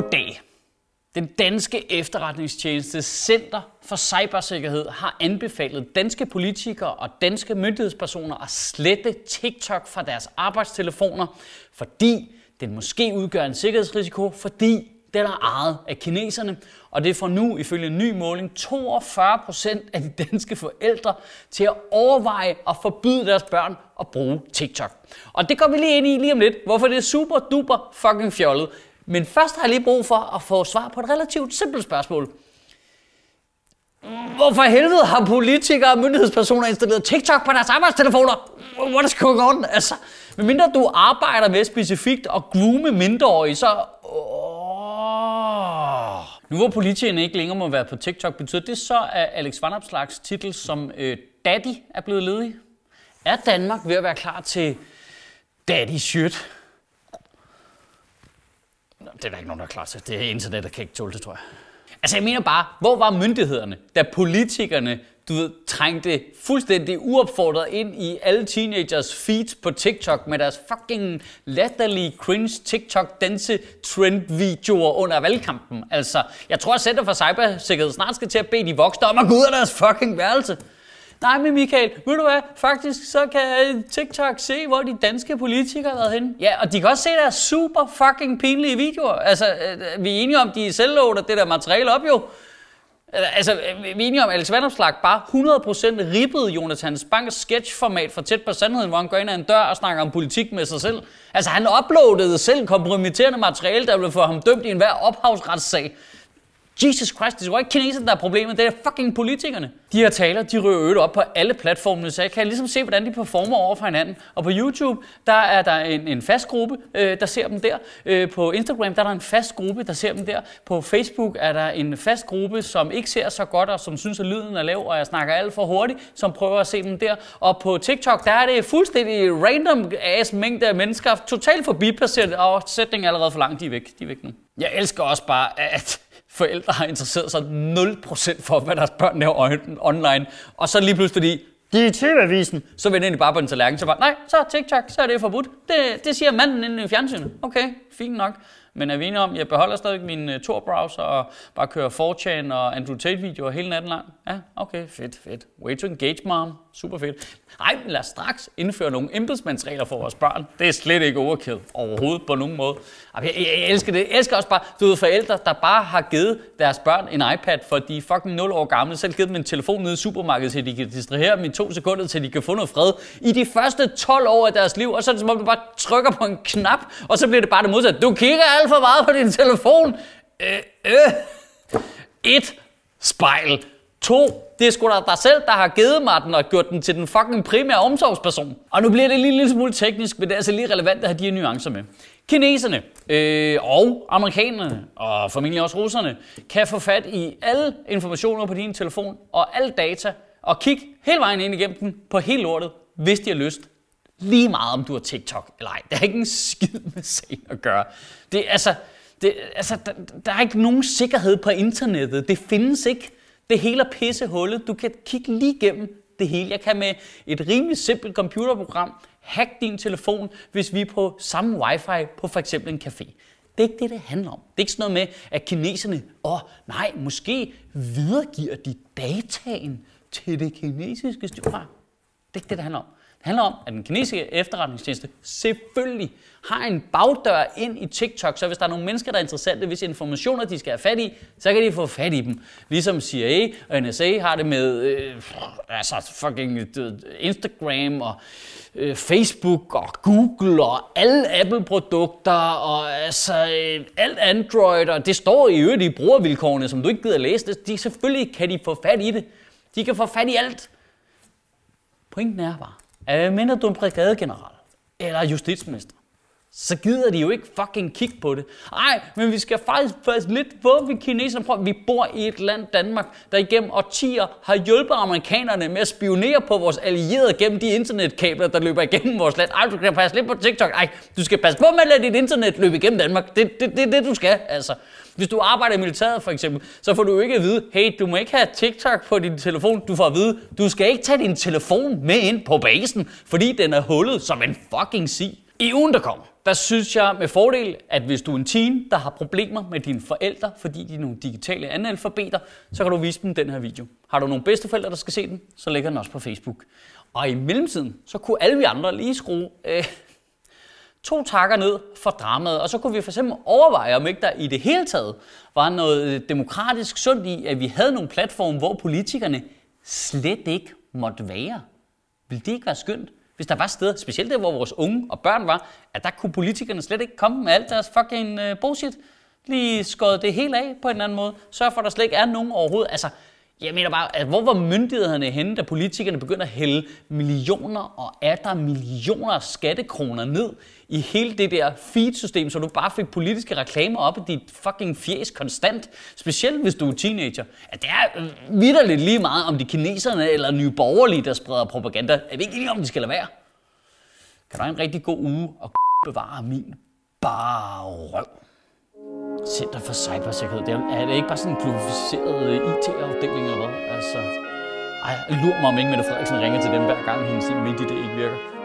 Goddag. Den danske efterretningstjeneste Center for Cybersikkerhed har anbefalet danske politikere og danske myndighedspersoner at slette TikTok fra deres arbejdstelefoner, fordi den måske udgør en sikkerhedsrisiko, fordi den er ejet af kineserne, og det får nu ifølge en ny måling 42 procent af de danske forældre til at overveje at forbyde deres børn at bruge TikTok. Og det går vi lige ind i lige om lidt, hvorfor det er super duper fucking fjollet. Men først har jeg lige brug for at få svar på et relativt simpelt spørgsmål. Hvorfor helvede har politikere og myndighedspersoner installeret TikTok på deres arbejdstelefoner? What is going on? Altså, medmindre du arbejder med specifikt at groome mindreårige, så... Oh. Nu hvor politikerne ikke længere må være på TikTok, betyder det så, at Alex Van Opslags titel som øh, Daddy er blevet ledig? Er Danmark ved at være klar til Daddy det er der ikke nogen, der er klar til. Det er internet, der kan ikke tåle det, tror jeg. Altså, jeg mener bare, hvor var myndighederne, da politikerne, du ved, trængte fuldstændig uopfordret ind i alle teenagers feeds på TikTok med deres fucking latterlige cringe TikTok danse trend videoer under valgkampen. Altså, jeg tror, at Center for Cybersikkerhed snart skal til at bede de voksne om at gå ud af deres fucking værelse. Nej, men Michael, ved du hvad? Faktisk så kan TikTok se, hvor de danske politikere har været henne. Ja, og de kan også se deres super fucking pinlige videoer. Altså, øh, vi er enige om, de selv det der materiale op jo. Øh, altså, øh, vi er enige om, at Alex Vandopslag bare 100% rippede Jonathan Banks sketchformat for tæt på sandheden, hvor han går ind ad en dør og snakker om politik med sig selv. Altså, han uploadede selv kompromitterende materiale, der ville få ham dømt i enhver ophavsretssag. Jesus Christ, det er jo ikke kineserne, der er problemet, det er fucking politikerne. De her taler, de rører øvrigt op på alle platformene, så jeg kan ligesom se, hvordan de performer over for hinanden. Og på YouTube, der er der en, en fast gruppe, øh, der ser dem der. Øh, på Instagram, der er der en fast gruppe, der ser dem der. På Facebook er der en fast gruppe, som ikke ser så godt, og som synes, at lyden er lav, og jeg snakker alt for hurtigt, som prøver at se dem der. Og på TikTok, der er det fuldstændig random ass mængde af mennesker, totalt forbipasseret, og sætningen er allerede for langt, de er væk. De er væk nu. Jeg elsker også bare, at forældre har interesseret sig 0% for, hvad deres børn laver online. Og så lige pludselig, fordi de er TV-avisen, så vender de bare på en tallerken, så bare, nej, så TikTok, så er det forbudt. Det, det siger manden inde i fjernsynet. Okay, fint nok. Men er vi enige om, jeg beholder stadig min øh, uh, Tor-browser og bare kører 4chan og Andrew Tate-videoer hele natten lang? Ja, okay, fedt, fedt. Way to engage, mom. Super fedt. Ej, men lad os straks indføre nogle embedsmandsregler for vores børn. Det er slet ikke overkill overhovedet på nogen måde. Jeg, jeg, jeg elsker det. Jeg elsker også bare, du ved, forældre, der bare har givet deres børn en iPad, for de er fucking 0 år gamle. Selv givet dem en telefon nede i supermarkedet, så de kan distrahere dem i to sekunder, til de kan få noget fred. I de første 12 år af deres liv, og så er det som om, du bare trykker på en knap, og så bliver det bare det modsatte. Du kigger alt for meget på din telefon. Øh, øh. Et spejl. To, det er sgu da dig selv, der har givet mig den og gjort den til den fucking primære omsorgsperson. Og nu bliver det lige en lille smule teknisk, men det er altså lige relevant at have de her nuancer med. Kineserne øh, og amerikanerne og formentlig også russerne kan få fat i alle informationer på din telefon og alle data og kigge hele vejen ind igennem den på hele lortet, hvis de har lyst. Lige meget om du har TikTok eller ej. Det har ikke en skid med sagen at gøre. Det, altså, det, altså, der, der er ikke nogen sikkerhed på internettet. Det findes ikke. Det hele er pissehullet. Du kan kigge lige igennem det hele. Jeg kan med et rimelig simpelt computerprogram hack din telefon, hvis vi er på samme wifi på for eksempel en café. Det er ikke det, det handler om. Det er ikke sådan noget med, at kineserne, åh oh, nej, måske videregiver de dataen til det kinesiske styre. Det er ikke det, det handler om. Det handler om, at den kinesiske efterretningstjeneste selvfølgelig har en bagdør ind i TikTok, så hvis der er nogle mennesker, der er interessante, hvis informationer de skal have fat i, så kan de få fat i dem. Ligesom CIA og NSA har det med øh, altså fucking øh, Instagram og øh, Facebook og Google og alle Apple-produkter og altså øh, alt Android, og det står i øvrigt i brugervilkårene, som du ikke gider læse. Det. De, selvfølgelig kan de få fat i det. De kan få fat i alt. Pointen er bare, at mindre du er en brigadegeneral eller justitsminister, så gider de jo ikke fucking kigge på det. Nej, men vi skal faktisk passe lidt på, vi kineserne prøver. Vi bor i et land, Danmark, der igennem årtier har hjulpet amerikanerne med at spionere på vores allierede gennem de internetkabler, der løber igennem vores land. Ej, du skal passe lidt på TikTok. Ej, du skal passe på med at lade dit internet løbe igennem Danmark. Det er det, det, det, du skal, altså. Hvis du arbejder i militæret for eksempel, så får du jo ikke at vide, hey, du må ikke have TikTok på din telefon. Du får at vide, du skal ikke tage din telefon med ind på basen, fordi den er hullet som en fucking sig. I ugen, der kommer, der synes jeg med fordel, at hvis du er en teen, der har problemer med dine forældre, fordi de er nogle digitale analfabeter, så kan du vise dem den her video. Har du nogle bedsteforældre, der skal se den, så lægger den også på Facebook. Og i mellemtiden, så kunne alle vi andre lige skrue øh, to takker ned for dramaet, og så kunne vi for eksempel overveje, om ikke der i det hele taget var noget demokratisk sundt i, at vi havde nogle platforme, hvor politikerne slet ikke måtte være. Vil det ikke være skønt? Hvis der var steder, specielt der, hvor vores unge og børn var, at der kunne politikerne slet ikke komme med alt deres fucking øh, bullshit. Lige skåret det helt af på en eller anden måde. Sørg for, at der slet ikke er nogen overhovedet. Altså, jeg mener bare, at hvor var myndighederne henne, da politikerne begyndte at hælde millioner og atter millioner af skattekroner ned i hele det der feed-system, så du bare fik politiske reklamer op i dit fucking fjes konstant. Specielt hvis du er teenager. At det er øh, vidderligt lige meget, om de kineserne eller nye borgerlige, der spreder propaganda. Er vi ikke enige om, de skal lade være? Kan du have en rigtig god uge og bevare min bare røv? Center for Cybersikkerhed. Det er, er det ikke bare sådan en glorificeret øh, IT-afdeling eller hvad? Altså, ej, lur mig om ikke Mette Frederiksen ringer til dem hver gang hendes det ikke virker.